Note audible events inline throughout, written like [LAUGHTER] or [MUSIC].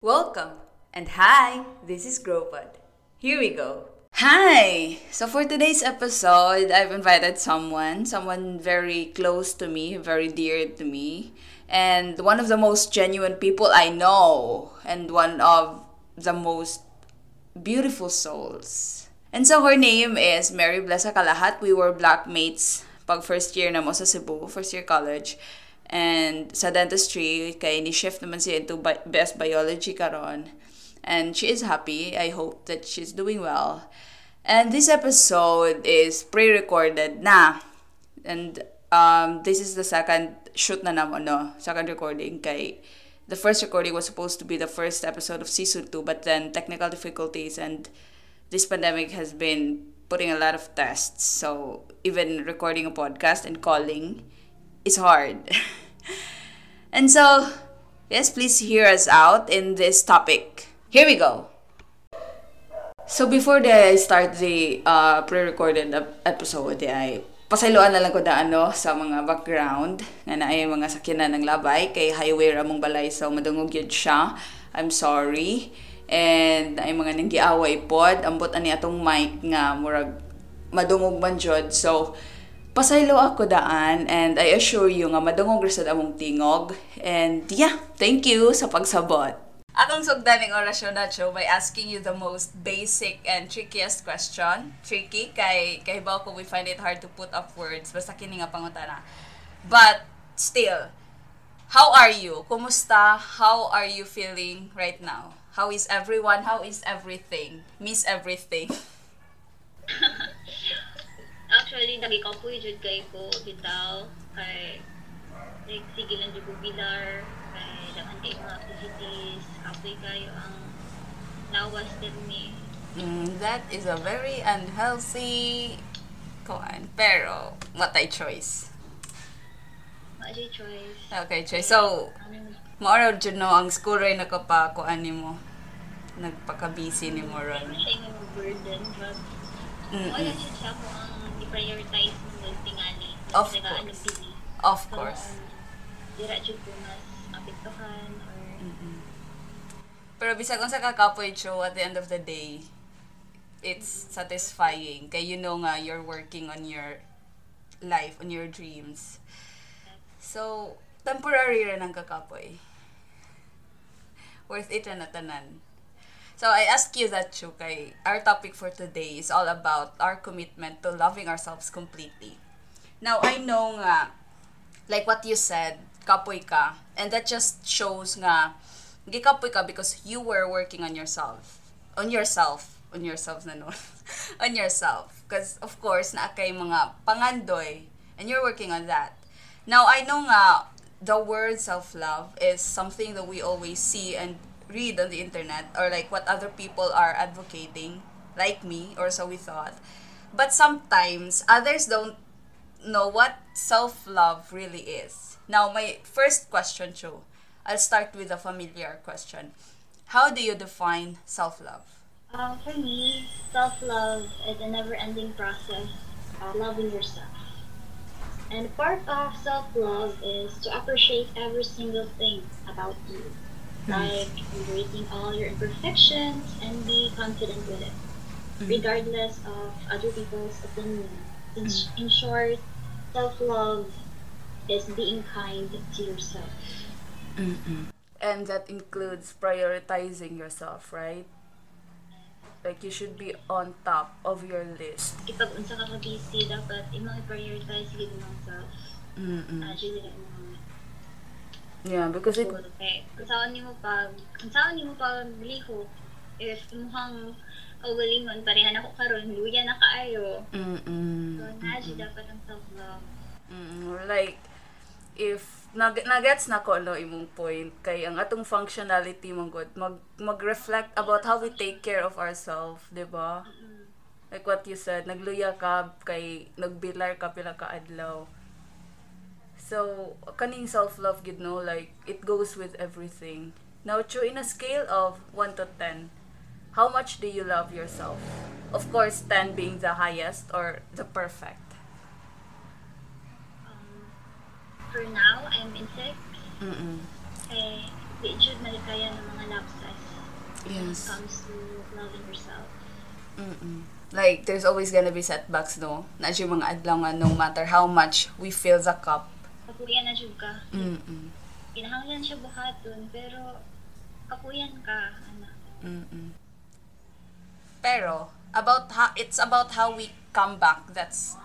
Welcome and hi, this is Gropod. Here we go. Hi! So for today's episode, I've invited someone, someone very close to me, very dear to me, and one of the most genuine people I know, and one of the most beautiful souls. And so her name is Mary Blesa Kalahat. We were blackmates pag first year na mo sa Cebu, first year college. And sa dentistry, kay ni-shift naman siya into bi- best biology karon. And she is happy. I hope that she's doing well. And this episode is pre-recorded na. And um, this is the second shoot na naman, no? Second recording kay the first recording was supposed to be the first episode of season 2 but then technical difficulties and this pandemic has been putting a lot of tests. So even recording a podcast and calling is hard. [LAUGHS] and so, yes, please hear us out in this topic. Here we go. So before I start the uh, pre-recorded ep- episode, ay pasayloan na lang ko da ano sa mga background nga na ay mga sakyanan ng labay kay highway ramong balay so madungog yun siya. I'm sorry. And ay mga nanggiaway pod ambot ani atong mic nga murag madungog man jud. So pasaylo ako daan and I assure you nga madungog ra sad among tingog. And yeah, thank you sa pagsabot. Akong sugdaning orasyon na show by asking you the most basic and trickiest question. Tricky kay ba ko we find it hard to put up words basta kini nga pangutana. But still, how are you? Kumusta? How are you feeling right now? How is everyone? How is everything? Miss everything. [LAUGHS] [LAUGHS] Actually, nagikapoy jud kay ko bitaw kay like sige lang jud bilar kay daman kay mga activities kapoy kayo ang lawas din ni Mm, that is a very unhealthy kuan. Pero, what I choice. Maji choice. Okay, choice. So, Maoro dyan no, ang school rin nakapakuan ni mo. Nagpaka-busy ni mo ron. siya yung burden but Mm-mm. wala siya siya kung ang i-prioritize mo ng tingali. Of Saka course. Of So, course. um, Dira jud ko mas apektuhan or Pero bisag kung sa kakapoy show, at the end of the day, it's satisfying. Kaya you know nga, you're working on your life, on your dreams. So, temporary rin ang kakapoy. Worth it na tanan. So, I ask you that, Chu, kay our topic for today is all about our commitment to loving ourselves completely. Now, I know nga, like what you said, kapoy ka. And that just shows nga, gikapoy ka because you were working on yourself. On yourself. On yourself na no. [LAUGHS] on yourself. Because, of course, na kay mga pangandoy. And you're working on that. Now, I know nga, the word self-love is something that we always see and read on the internet or like what other people are advocating, like me, or so we thought. But sometimes, others don't know what self-love really is. Now, my first question, Cho, I'll start with a familiar question. How do you define self-love? Um, for me, self-love is a never-ending process of loving yourself. And part of self-love is to appreciate every single thing about you. Like embracing all your imperfections and be confident with it, regardless of other people's opinion. In, in short, self-love is being kind to yourself. And that includes prioritizing yourself, right? Like you should be on top of your list. Kapag unsa ka ka-busy, dapat imong i-prioritize gid imong self. Mm-mm. Uh, dili imong Yeah, because it. Kung saan nimo pag, kung saan nimo pag liho, if imuhang kaugalingon, parehan ako karon luya na kaayo. Mm-mm. So, na dapat ang self-love. Mm, like if nag nagets na ko no imong point kay ang atong functionality mong good mag mag-reflect about how we take care of ourselves, 'di ba? Like what you said, nagluya ka kay nagbilar ka pila ka adlaw. So, kaning self-love gid no, like it goes with everything. Now, Chu, in a scale of 1 to 10, how much do you love yourself? Of course, 10 being the highest or the perfect. Um, for now, I'm in six. Mm-mm. Kay, di jud malikaya ng mga lapses when it comes to loving yourself. Mm-mm. Like, there's always gonna be setbacks, no? Na yung mga adlaw no matter how much we fill the cup. Kapuyan na jud ka. Mm-mm. Kinahanglan siya buhaton, pero kapuyan ka, anak. Mm-mm. Pero, about how, it's about how we come back that's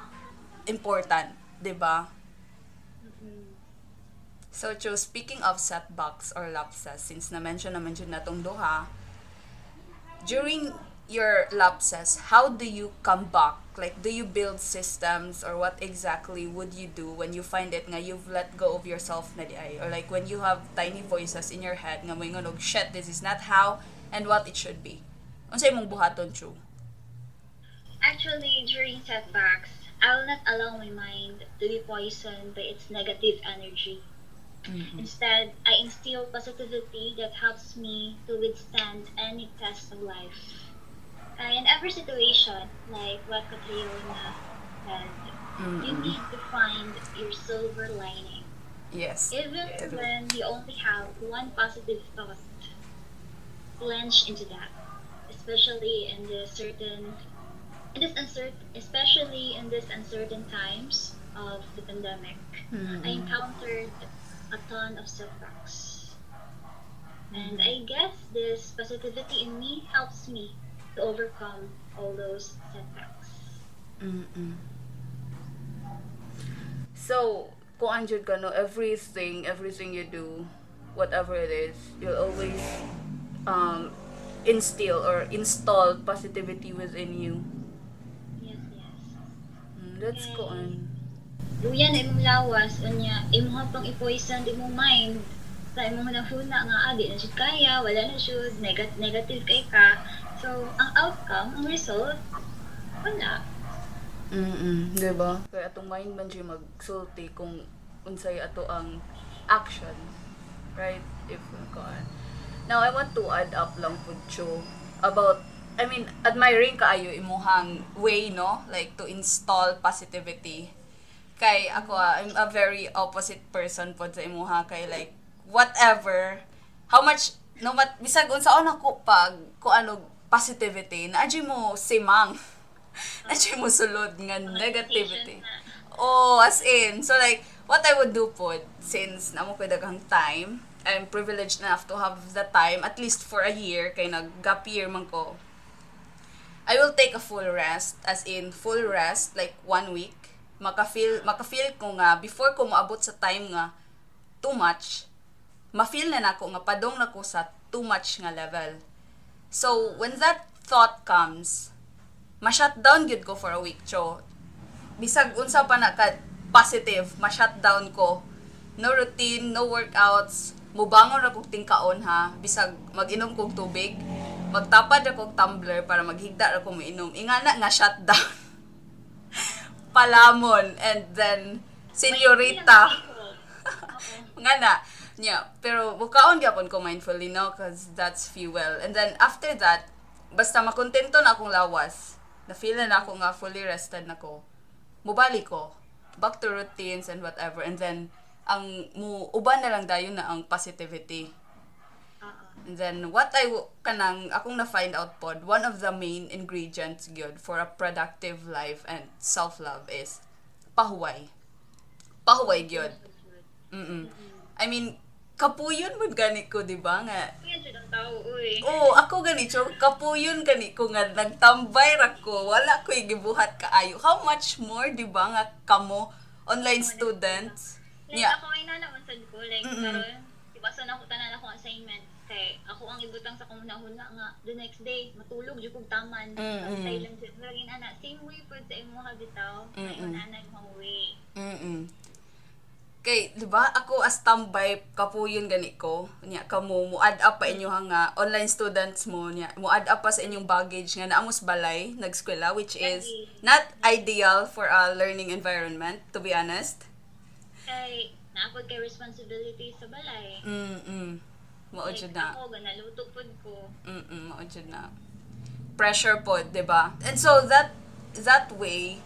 important, di ba? So, Cho, speaking of setbacks or lapses, since na-mention naman yun na tong duha, during your lapses, how do you come back? Like, do you build systems or what exactly would you do when you find it nga you've let go of yourself na di ay? Or like, when you have tiny voices in your head nga may nga shit, this is not how and what it should be. Unsay imong buhaton? Actually, during setbacks, I will not allow my mind to be poisoned by its negative energy. Mm-hmm. Instead, I instill positivity that helps me to withstand any test of life. Uh, in every situation, like what Catriona said, you Mm-mm. need to find your silver lining. Yes. Even True. when you only have one positive thought, plunge into that. Especially in this certain, in this uncertain, especially in this uncertain times of the pandemic. I Mm-mm. encountered a ton of setbacks. And I guess this positivity in me helps me to overcome all those setbacks. Mm-mm. So, kung andyan ka, no, everything, everything you do, whatever it is, you'll always um, instill or install positivity within you. Yes, yes. Mm, that's ko an. Luya na imong lawas, unya, imong pang i-poison di mong mind. Sa imong hunahuna nga, ah, di na siya kaya, wala na siya, negat negative kay ka. So, ang outcome, ang result, wala. Mm-mm, diba? Kaya atong mind man siya magsulti kung unsay ato ang action. Right? If ko Now, I want to add up lang po Cho, about I mean, admiring kaayo imuhang way, no? Like, to install positivity. Kay, ako, ah, I'm a very opposite person po sa imuha. Kay, like, whatever, how much, no, mat, bisag unsa ako pag, kung ano, positivity, na mo simang. [LAUGHS] na mo sulod nga negativity. Oh, as in. So like, what I would do po, since namo ko daghang time, I'm privileged enough to have the time, at least for a year, kay nag-gap year man ko. I will take a full rest, as in full rest, like one week. Maka-feel, maka-feel ko nga, before ko maabot sa time nga, too much, ma-feel na nako nga padong na ko sa too much nga level. So, when that thought comes, ma-shutdown gyud ko for a week, cho. Bisag unsa pa na ka positive, ma-shutdown ko. No routine, no workouts, mubangon ra kog tingkaon ha, bisag mag-inom kog tubig, magtapad ra kog tumbler para maghigda ra ko mainom. Ingana nga shutdown. [LAUGHS] Palamon and then senyorita. [LAUGHS] nga na. Yeah, pero mukaon gyapon ko mindfully no cause that's fuel. And then after that, basta makontento na akong lawas. Na feel na ako nga fully rested na ko. Mubali ko. Back to routines and whatever. And then ang mu uban na lang dayon na ang positivity. Oo. And then what I kanang akong na find out pod, one of the main ingredients good for a productive life and self-love is pahuway. Pahuway gyud. Mm. I mean, kapuyon mo gani ko, di ba nga? Tao, uy. Oo, ako gani, so kapuyon gani ko nga nagtambay ra ko, wala ko gibuhat kaayo. How much more, di ba nga kamo online students? Like, Yeah. ako ay nalaman sa ko, like, Mm-mm. karon ibasa na ako tanan ako assignment kay ako ang ibutang sa kumuna-huna nga the next day matulog kog taman lang jud lagi ana same way pud sa imo ha bitaw Mm-mm. ayon ana imong way Mm Kay, di ba, ako as tambay, kapuyon gani ko, niya, kamo, mo add up pa inyo nga, online students mo, niya, mo add up pa sa inyong baggage nga naamos balay, nag-eskwela, which is not ideal for a learning environment, to be honest. kay naapod kay responsibility sa balay Mm-mm. Mao like, jud na. ako ganaluto pud ko Mm-mm, mao jud na. Pressure pod, 'di ba? And so that that way,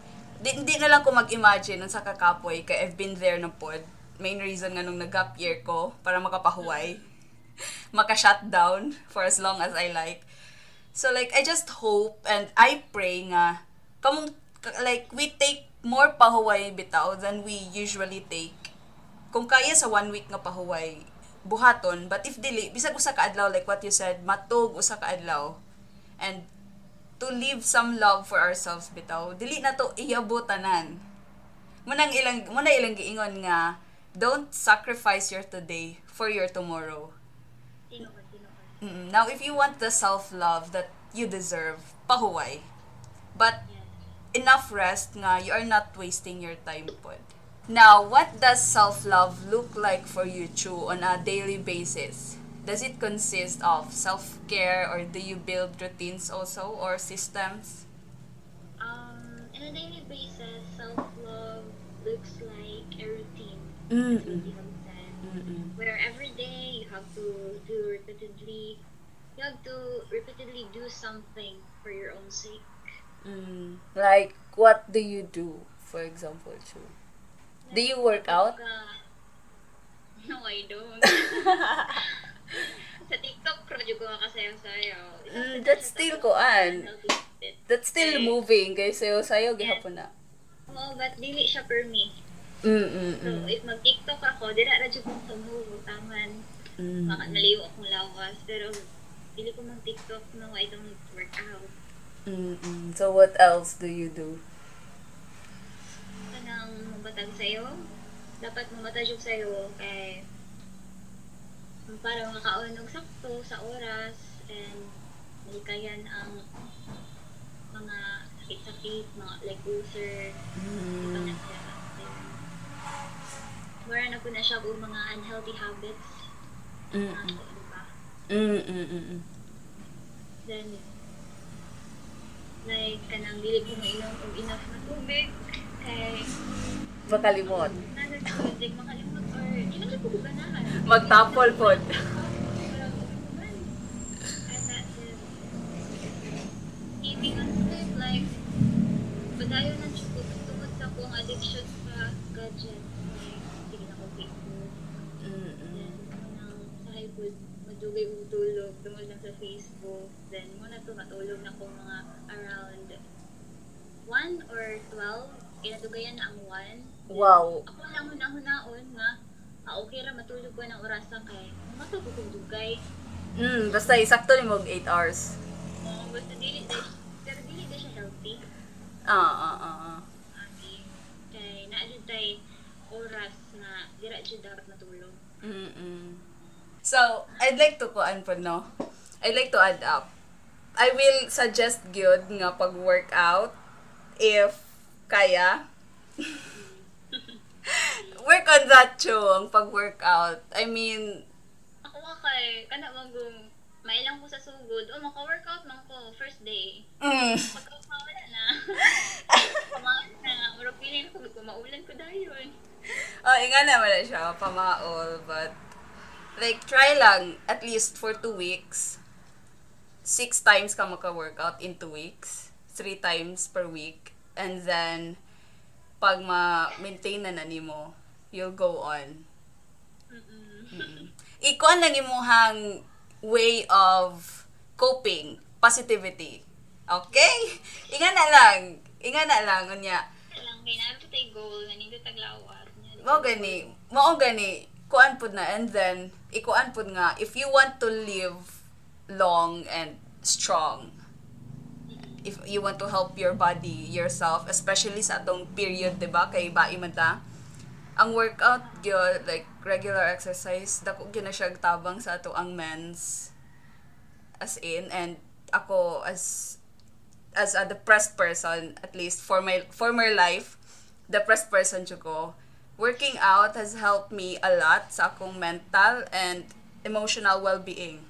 di, di na lang ko mag-imagine nun sa kakapoy kay I've been there na pod. main reason nga nung nag-gap year ko para makapahuway. [LAUGHS] Maka-shutdown for as long as I like. So like I just hope and I pray nga kamong like we take more pahuway bitaw than we usually take. Kung kaya sa one week nga pahuway, buhaton, but if dili, bisag usa ka adlaw like what you said, matug usa ka adlaw. And to leave some love for ourselves bitaw, dili na to iyabo tanan. Munang ilang muna ilang giingon nga don't sacrifice your today for your tomorrow. Mm, Now, if you want the self-love that you deserve, pahuway. But enough rest nga you are not wasting your time pod. Now, what does self-love look like for you, Chu, on a daily basis? Does it consist of self-care or do you build routines also or systems? Um, on a daily basis, self-love looks like a routine. Have said. Where every day you have to do repeatedly, you have to repeatedly do something for your own sake. Mm. Like, what do you do, for example, Chu? Do you work out? [LAUGHS] No, I don't. [LAUGHS] project ko ka sayaw-sayaw. Mm, that's still kuan. That's still moving kay sayo sayo gihapon na. Oo, but dili siya per me. Mm mm So, if mag-TikTok ako, dira ra jud kong sumove, taman. mm. Maka naliw akong lawas. Pero, dili ko mag-TikTok, no, I don't work out. Mm-mm. So what else do you do? Kanang mabatag sa'yo, dapat mamatag yung sa'yo kay para makaon og sakto sa oras and malikayan ang mga sakit-sakit, mga like ulcer, ba na siya. Na po na siya og mga unhealthy habits. Mm na ako, ba? mm mm Then, like, kanang dili ko mainom og enough na tubig kay Makalimot. Nasa tubig, makalimot or di na ko ganahan. Magtapol like, padayon siya ko tungod sa akong addiction sa gadgets. Like, sige na ko Facebook. Then, nang sahay po, madugay kong tulog lang sa Facebook. Then, muna to matulog na ko mga around 1 or 12. Kinatugayan na ang 1. Wow. Ako ah, okay ra matulog ko ng orasan kay matulog ko dugay. Mm, basta isakto ni mo 8 hours. Oh, basta dili pero dili siya healthy. Ah, ah, ah, ah. Abi, kay naa jud tay oras na dira jud dapat matulog. Mm-mm. So, I'd like to kuan po, no? I'd like to add up. I will suggest gyud nga pag-workout if kaya. [LAUGHS] Work on that, Chung, pag-workout. I mean, Ako nga kay kana magum mailang ko sa sugod, oh maka-workout man ko first day. mm, Pagkawala na. [LAUGHS] Kumain na, murag feeling ko kung maulan ko dayon. oh, inga naman na siya, pamaol, but, like, try lang, at least for two weeks, six times ka maka-workout in two weeks, three times per week, and then, pag ma-maintain na na nimo, you'll go on. Mm-mm. Ikuan na nimuhang way of coping, positivity. Okay? [LAUGHS] Inga na lang. Inga na lang, unya. lang kay na tay goal na nindot taglawas niya. Mao gani, mao gani, kuan pud na and then ikuan pud nga if you want to live long and strong if you want to help your body yourself especially sa atong period 'di ba kay bai man ta ang workout gyud like regular exercise dako gyud siya tabang sa ato ang men's. As in and ako as as a depressed person at least for my former life depressed person ko. Working out has helped me a lot sa akong mental and emotional well-being.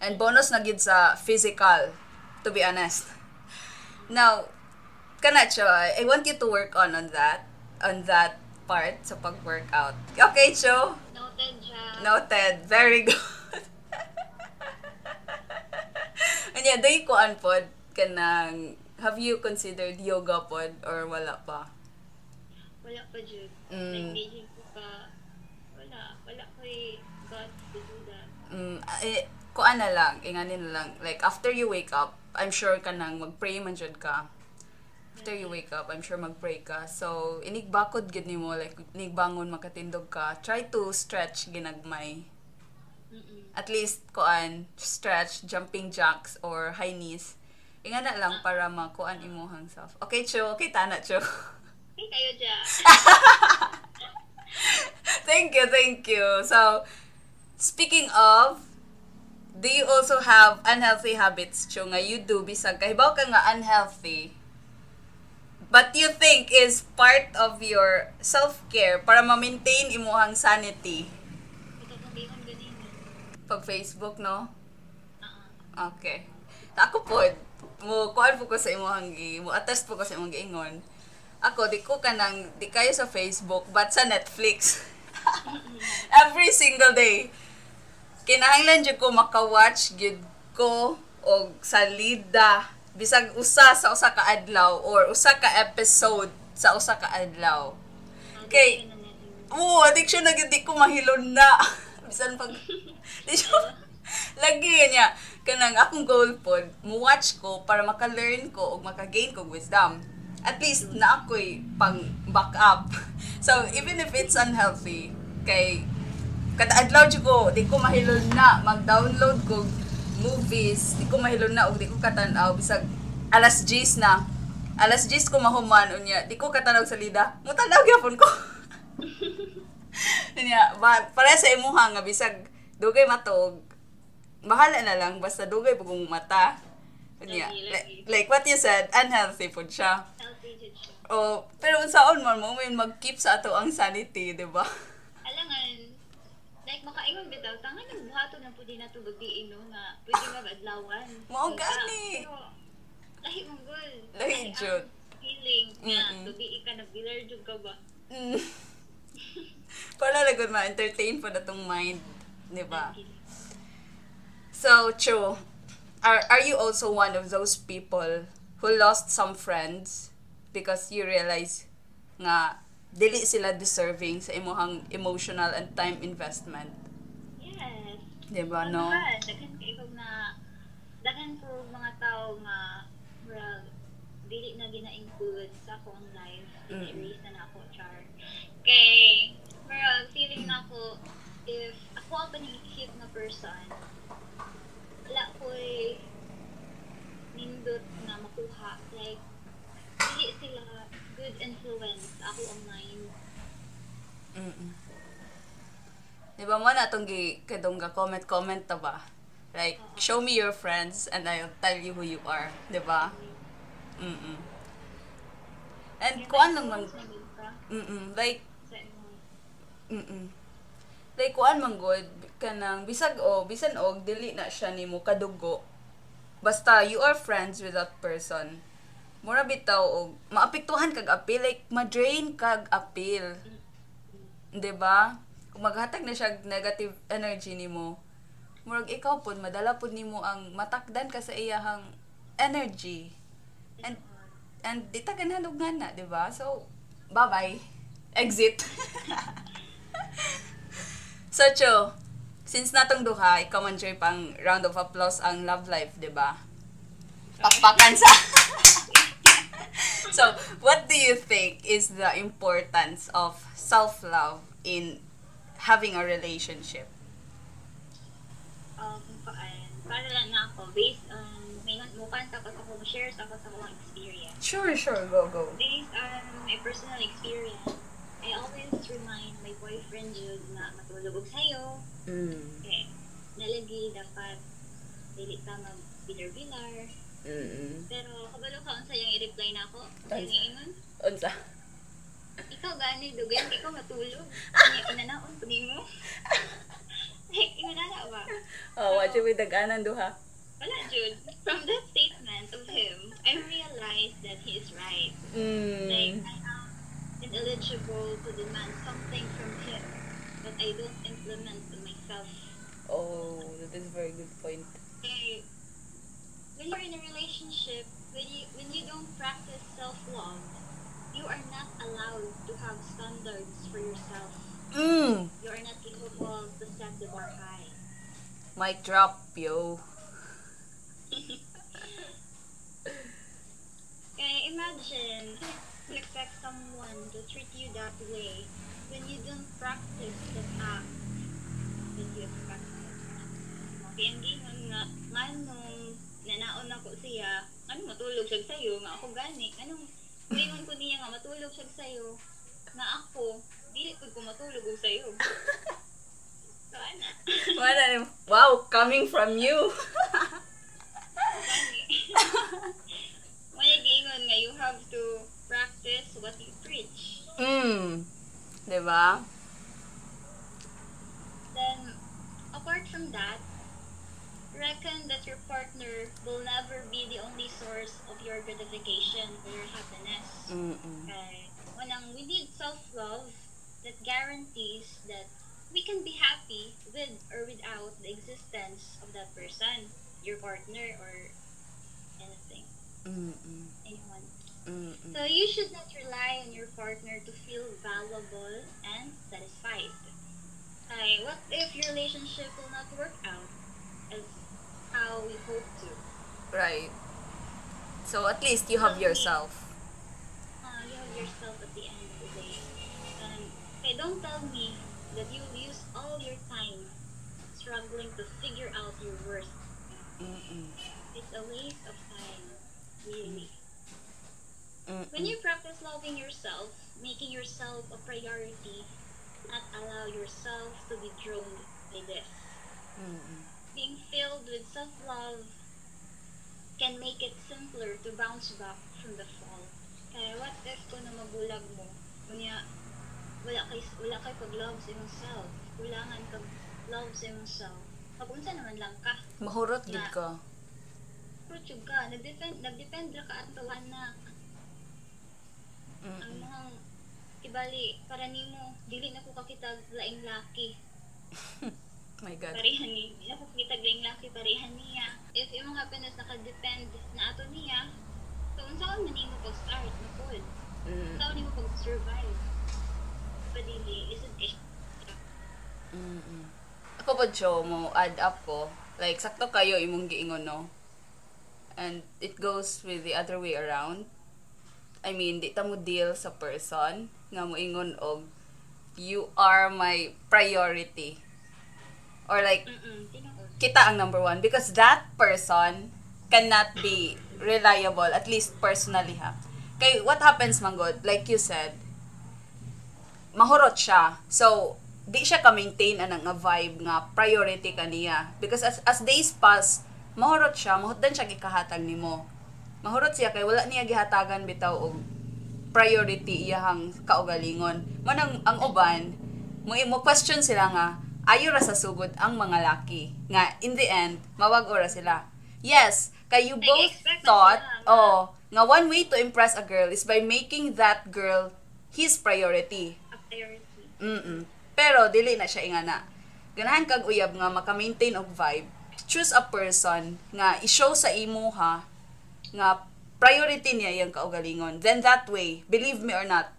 And bonus na gid sa physical to be honest. Now kana siya I want you to work on on that on that part sa pag-workout. Okay, Cho? Noted, Jam. Noted. Very good. [LAUGHS] Anya, day ko an pod kanang have you considered yoga pod or wala pa? Wala pa, Jud. Mm. Nag-engaging. Wala. Wala ko. God to do that. Mm, eh, kuan na lang. Inganin na lang. Like, after you wake up, I'm sure ka nang mag-pray man jud ka After you wake up, I'm sure mag-pray ka. So, inigbakod gid nimo like inigbangon makatindog ka. Try to stretch ginagmay. Mm-mm. At least kuan stretch, jumping jacks or high knees. Inga na lang para makuan imuhang self. Okay, Cho. Okay, tana, Cho. Hey, kayo dyan. [LAUGHS] thank you, thank you. So, speaking of, do you also have unhealthy habits, Cho, nga you do bisag kahibaw ka nga unhealthy, but you think is part of your self-care para ma-maintain imuhang sanity pag Facebook, no? Ah, Okay. Ako po, mo kuan po ko sa imuhang gi, mo attest po ko sa imong giingon. Ako di ko kanang di kayo sa Facebook but sa Netflix. [LAUGHS] Every single day. Kinahanglan jud ko maka-watch gid ko og salida bisag usa sa usa ka adlaw or usa ka episode sa usa ka adlaw. Natin. Oo, addiction na gid di ko mahilon na. [LAUGHS] Bisan pag [LAUGHS] di siya lagi niya kanang akong goal pod mo watch ko para maka-learn ko ug maka-gain ko wisdom. At least na ako'y pang back up. [LAUGHS] So even if it's unhealthy kay kada adlaw jud ko di ko mahilon na mag-download ko movies di ko mahilon na ug di ko katan-aw bisag alas 10 na alas 10 ko mahuman unya di ko katanaw sa lida mo tanaw gyapon ko [LAUGHS] Niya, ba, para sa imuha nga bisag dugay matog. Bahala na lang basta dugay pugong mata. Niya, like, like what you said, unhealthy food siya. Healthy jud siya. Oh, pero unsaon man mo may mag-keep sa ato ang sanity, di ba? [LAUGHS] Makaingon bitaw, tangan ng buhato na pwede na to gabi no nga pwede mag-adlawan. Mao Diba? gani. Lahi mong goal. Lahi jud. Feeling nga, gabi ka nag-bilar jud ka ba? Mm. [LAUGHS] para lagod ma-entertain pa na tong mind, di ba? So, Cho, are, are you also one of those people who lost some friends because you realize nga dili sila deserving sa imuhang emotional and time investment? Di ba, no? Ano? Daghan kay ko na daghan ko mga tao nga murag dili na gina-include sa akong life. Mm. Erase na na ako, char. Kay murag feeling na ako if ako ang panihit na person, wala ko'y nindot na makuha. Like, dili sila good influence ako ang mind. Mm-mm. Di ba mo na itong gi, kadong ga comment-comment ta ba? Like, show me your friends and I'll tell you who you are. Di ba? Mm-mm. And kuan lang man, Sa ka, mm like, sa imong mm Like, kuan man good, kanang, bisag o, bisan og, dili na siya nimo kadugo. Basta, you are friends with that person. Mura bitaw og, maapektuhan kag apil, like, ma-drain kag apil. 'di ba? Kung maghatag na siya negative energy nimo, murag ikaw pud madala pud nimo ang matakdan ka sa iyahang energy. And and di ta ganahan og ngana, 'di ba? So, bye-bye. Exit. [LAUGHS] so, Cho, since natong duha, ikaw man Joy, pang round of applause ang love life, 'di ba? Pakpakan sa [LAUGHS] So, what do you think is the importance of self-love in having a relationship? um, para lang na ako, based on, may mukan tapos ako, share sa ako akong experience. Sure, sure. Go, go. Based on my personal experience, I always remind my boyfriend yun na matulog og sayo. Mm. Okay, nalagi dapat dili ka mag-bilar-bilar. Mm. Pero kabalo ka unsa yung i-reply na ako. Unsa? Unsa? Ikaw gani [LAUGHS] dugan, [LAUGHS] ikaw matulog. Kanya inanaon po mo. Like, inanana ba? Oh, what you with daganan duha? Wala, Jude. From that statement of him, I realized that he is right. Like, Mm. I am ineligible to demand something from him that I don't implement to myself. Oh, that is a very good point. Okay, when you're in a relationship, when you when you don't practice self-love, you are not allowed to have standards for yourself. Mm. You are not capable to set the bar high. Mic drop, yo. [LAUGHS] Kaya imagine, you expect someone to treat you that way when you don't practice the act that you expected. Kaya ang gingon nga, manong nanaon ako siya, ano matulog siya sa'yo, nga ako gani, anong gingon ko niya nga matulog siya sa'yo, nga ako, dili ko ko matulog og sa'yo. So, [LAUGHS] ana. Wala Wow, coming from you. May giingon nga, you have to practice what you preach. mm. Diba? Then, apart from that, reckon that your partner will never be the only source of your gratification or your happiness. Mm-mm. Okay. Unang, we need self-love that guarantees that we can be happy with or without the existence of that person, your partner, or anything, Mm-mm. anyone. Mm-mm. So you should not rely on your partner to feel valuable and satisfied. Okay, what if your relationship will not work out as how we hope to? Right. So at least you have yourself. Uh, you have yourself at the end of the day. And okay, don't tell me that you use all your time struggling to figure out your worth. Mm-mm. It's a waste of time, really. Mm-mm. When you practice loving yourself, making yourself a priority, not allow yourself to be drawn by this. Mm-mm. Being filled with self-love can make it simpler to bounce back from the fall. Kaya what if kung na mabulag mo, kunya, wala kay, wala kay pag-love sa imong self. Kulangan kag love sa imong self. Pag unsa naman lang ka, Mahurot gid Na- ka. Krutsug ka, nagdepend, nagdepend ra ka ato anak. Ang Mm-mm. mga ibali, para nimo, dili na ko kakitag laing laki. [LAUGHS] My God. Parehan ni, dili na ko kakitag laing laki, parehan niya. If imong happiness nakadepend na ato niya, so unsaon man nimo pag-start na pod? Mm. Unsaon nimo pag-survive? Padili, isod eh. Mm-mm. Ako po, Joe, mo add up ko. Like, sakto kayo imong giingon, no? And it goes with the other way around. I mean, di ta mo deal sa person nga mo ingon og you are my priority. Or like, Mm-mm, kita ang number one because that person cannot be reliable, at least personally ha. Kay what happens manggod, like you said, mahurot siya. So, di siya ka-maintain anang nga vibe nga priority kaniya. Because as, as days pass, mahurot siya, mahutdan siya gikahatag nimo. Mahurot siya kay wala niya gihatagan bitaw og priority iyahang kaugalingon. Mo nang ang uban, mo mo question sila nga ayo ra sa sugod ang mga laki nga in the end mawag ora sila. Yes, kay you both thought oh nga one way to impress a girl is by making that girl his priority. A priority. Mm Pero dili na siya ingana. Ganahan kag uyab nga maka-maintain og vibe. Choose a person nga i-show sa imo ha nga priority niya yung kaugalingon. Then that way, believe me or not,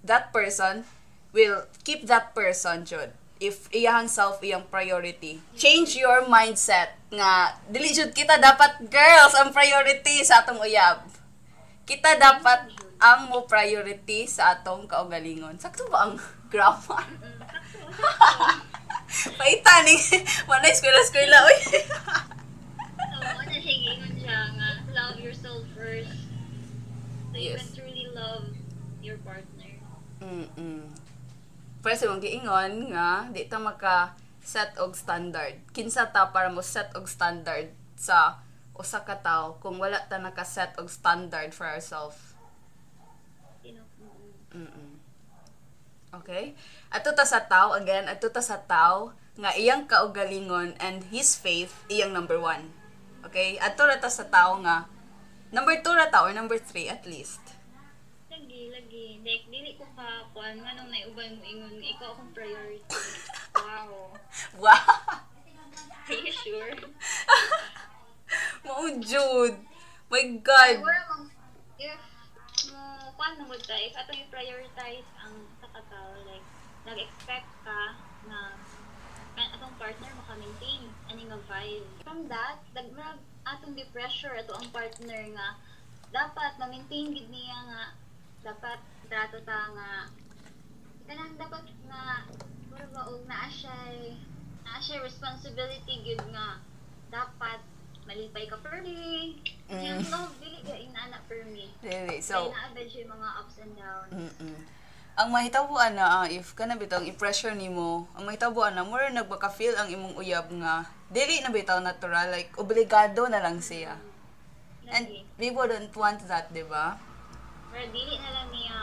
that person will keep that person jud if iyang self iyang priority. Change your mindset nga dili jud kita dapat girls ang priority sa atong uyab. Kita dapat ang mo priority sa atong kaugalingon. Sakto ba ang [LAUGHS] grammar? Mm. [LAUGHS] Paita ni [LAUGHS] wala oy. Gingon siya nga, love yourself first. So you Yes. can truly love your partner. Mm-mm. Pero sa mong giingon nga, di ta maka set og standard. Kinsa ta para mo set og standard sa usa ka tawo kung wala ta naka-set og standard for ourselves. Okay? Ato ta sa tao, again, ato ta sa tao, nga iyang kaugalingon and his faith, iyang number one. Okay? Ato ra ta sa tao nga, number two ra ta or number three at least. Lagi. Like, dili ko ka, kuan, nga nung naiuban mo ingon, ikaw akong priority. Wow. [LAUGHS] Wow! Are you sure? [LAUGHS] Mao Jude! My God! Siguro if, mo, kuan mo ta, if atong i-prioritize ang sa katao, like, nag-expect ka na, atong partner maka-maintain ani nga vibe. From that, dagmag atong di pressure ato ang partner nga dapat ma-maintain gid niya nga dapat trato ta nga kanang dapat nga puro ba og naa siya naa siya responsibility gid nga dapat malipay ka per day. Mm. Yung love, dili ka inana per me. Really? So, So, na siya mga ups and downs. mm ang mahitabuan na ah, if kana bitaw i-pressure nimo, ang mahitabuan na more nagbaka-feel ang imong uyab nga dili na bitaw natural like obligado na lang siya. And Lagi. people don't want that, di ba? Pero dili na lang niya,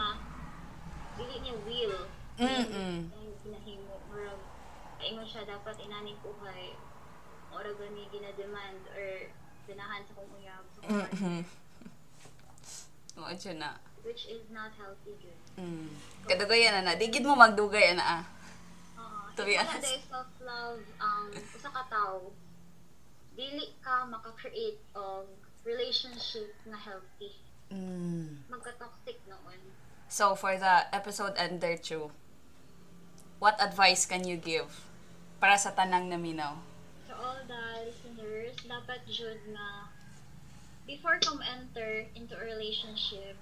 dili niya will. Ang ginahimo. Murag, kaingon siya dapat inani buhay. Ora gani ginademand or ganahan sa kong uyab. Sa kong Mm-hmm. Oo, [LAUGHS] na. which is not healthy good. Mm. Kadugayan na na. Digid mo magdugay na ah. Uh, To be Wala honest. dahil self-love, ang usa ka tao, dili ka maka-create og relationship na healthy. Mm. Magka-toxic noon. So, for the episode ender two, what advice can you give para sa tanang naminaw? To all the listeners, dapat jud nga before come enter into a relationship,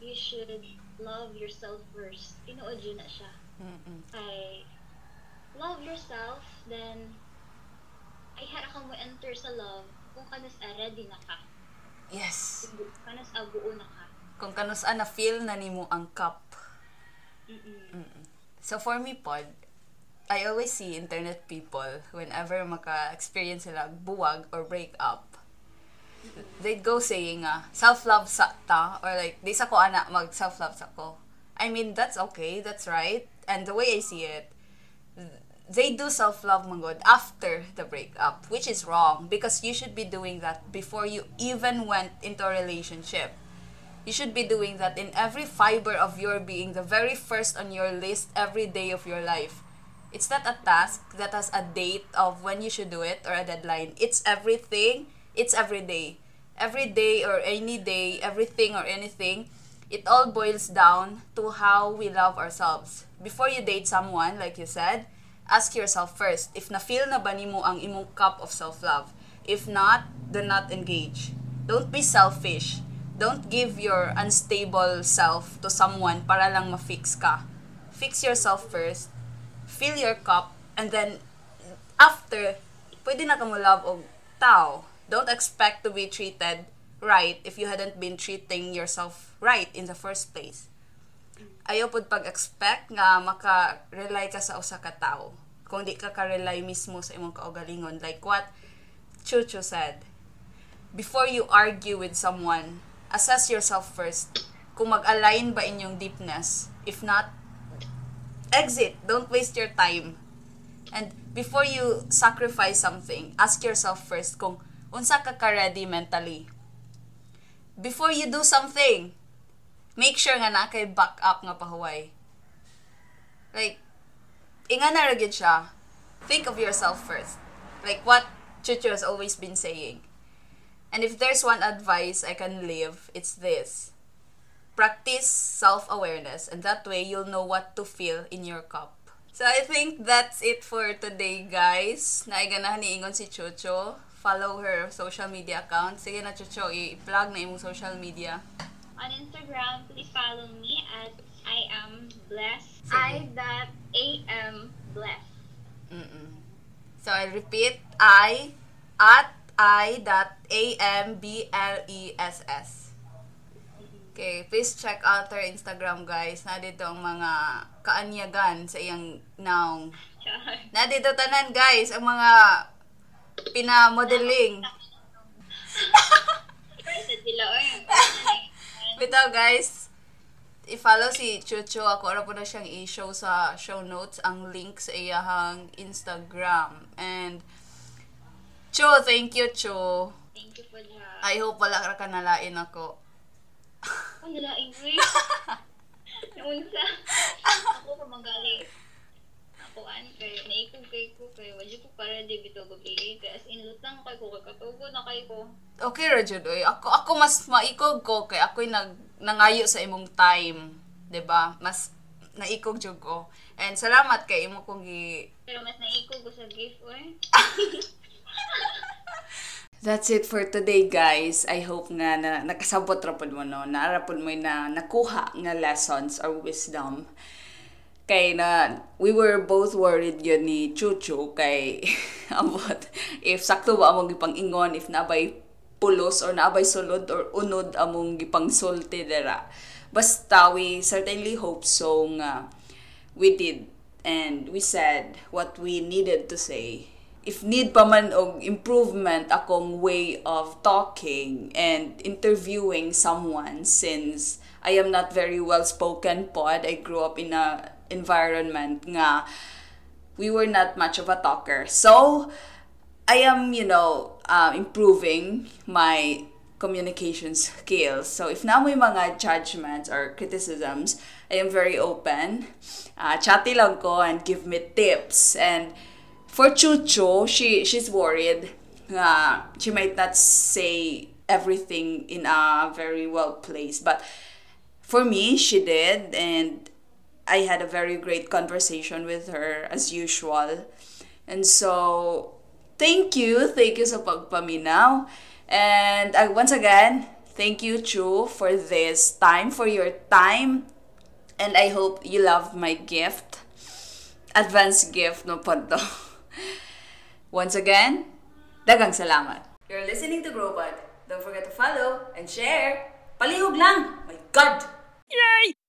you should love yourself first. Tinuod yun na siya. Mm-mm. Ay, love yourself, then ay hara ka mo enter sa love kung kanas ah, ready na ka. Yes. Kung kanas abuo na ka. Kung kanus-an na feel na nimo ang cup. Mm-mm. So, for me pod, I always see internet people whenever maka-experience sila buwag or break up. They'd go saying nga, self-love sa ta, or like, di sa ko ana mag self-love sa ko. I mean, that's okay, that's right. And the way I see it, they do self-love mangod after the breakup, which is wrong because you should be doing that before you even went into a relationship. You should be doing that in every fiber of your being, the very first on your list every day of your life. It's not a task that has a date of when you should do it or a deadline. It's everything. It's every day. Every day or any day, everything or anything, it all boils down to how we love ourselves. Before you date someone, like you said, ask yourself first if na-feel na ba nimo ang imong cup of self-love. If not, do not engage. Don't be selfish. Don't give your unstable self to someone para lang ma-fix ka. Fix yourself first. Fill your cup. And then, after, pwede na ka mo love og tao. Don't expect to be treated right if you hadn't been treating yourself right in the first place ayaw pod pag-expect nga maka-rely ka sa usa ka tao. Kung di ka ka-rely mismo sa imong kaugalingon. Like what Chucho said. Before you argue with someone, assess yourself first. Kung mag-align ba inyong deepness. If not, exit. Don't waste your time. And before you sacrifice something, ask yourself first kung unsa ka ka-ready mentally. Before you do something, make sure nga na kay back up nga pahuway. Like, inga na ra gyud siya. Think of yourself first. Like what Chucho has always been saying. And if there's one advice I can leave, it's this. Practice self-awareness and that way you'll know what to feel in your cup. So I think that's it for today, guys. Naiganahan ni Ingon si Chucho. Follow her social media account. Sige na, Chucho, i-plug na imong social media. On Instagram, please follow me at I am blessed. Sige. I dot am blessed. Mm-mm. So I repeat, I at I dot A M B L E S S. Okay, please check out her Instagram guys. Na dito ang mga kaanyagan sa iyang noun. Char. [LAUGHS] Na dito tanan guys ang mga pinamodeling. Sila, [LAUGHS] oy. [LAUGHS] Bitaw guys, i-follow si Chucho. Ako ra po na siyang i-show sa show notes ang link sa iyahang Instagram. And Cho, thank you, Cho. Thank you for that. I hope wala ka kanalain ako. Ang nalaing ko eh. [LAUGHS] Naunsa. [LAUGHS] Ako pa magaling. Ako an kay naikog kay ko kay wala ko para di bito gabi kay as in lutang kay ko katugo na kay ko. Okay ra jud oy. Ako ako mas maikog ko kay ako'y nag nangayo sa imong time, 'di ba? Mas naikog jud ko. And salamat kay imo kong gi Pero mas naikog ko sa gift, oy. [LAUGHS] That's it for today, guys. I hope nga na nakasabot ra pud mo no. Naara mo na nakuha nga lessons or wisdom. Kay na we were both worried yun ni Chuchu kay [LAUGHS] about if sakto ba among gipang-ingon if nabay pulos or nabay sulod or unod among gipang sulti dira. Basta we certainly hope so nga we did and we said what we needed to say if need pa man og improvement akong way of talking and interviewing someone since I am not very well spoken pod I grew up in a environment nga we were not much of a talker so I am you know uh, improving my communication skills. So if na may mga judgments or criticisms, I am very open. Uh, chatty lang ko and give me tips. And for Chucho, she she's worried. Uh, she might not say everything in a very well place. but for me, she did, and I had a very great conversation with her as usual. And so, thank you, thank you sa pagpaminaw. And uh, once again, thank you, Chu, for this time, for your time. And I hope you love my gift. Advance gift no po to. [LAUGHS] Once again, dagang salamat. You're listening to Growbot. Don't forget to follow and share. Palihog lang! My God! Yay!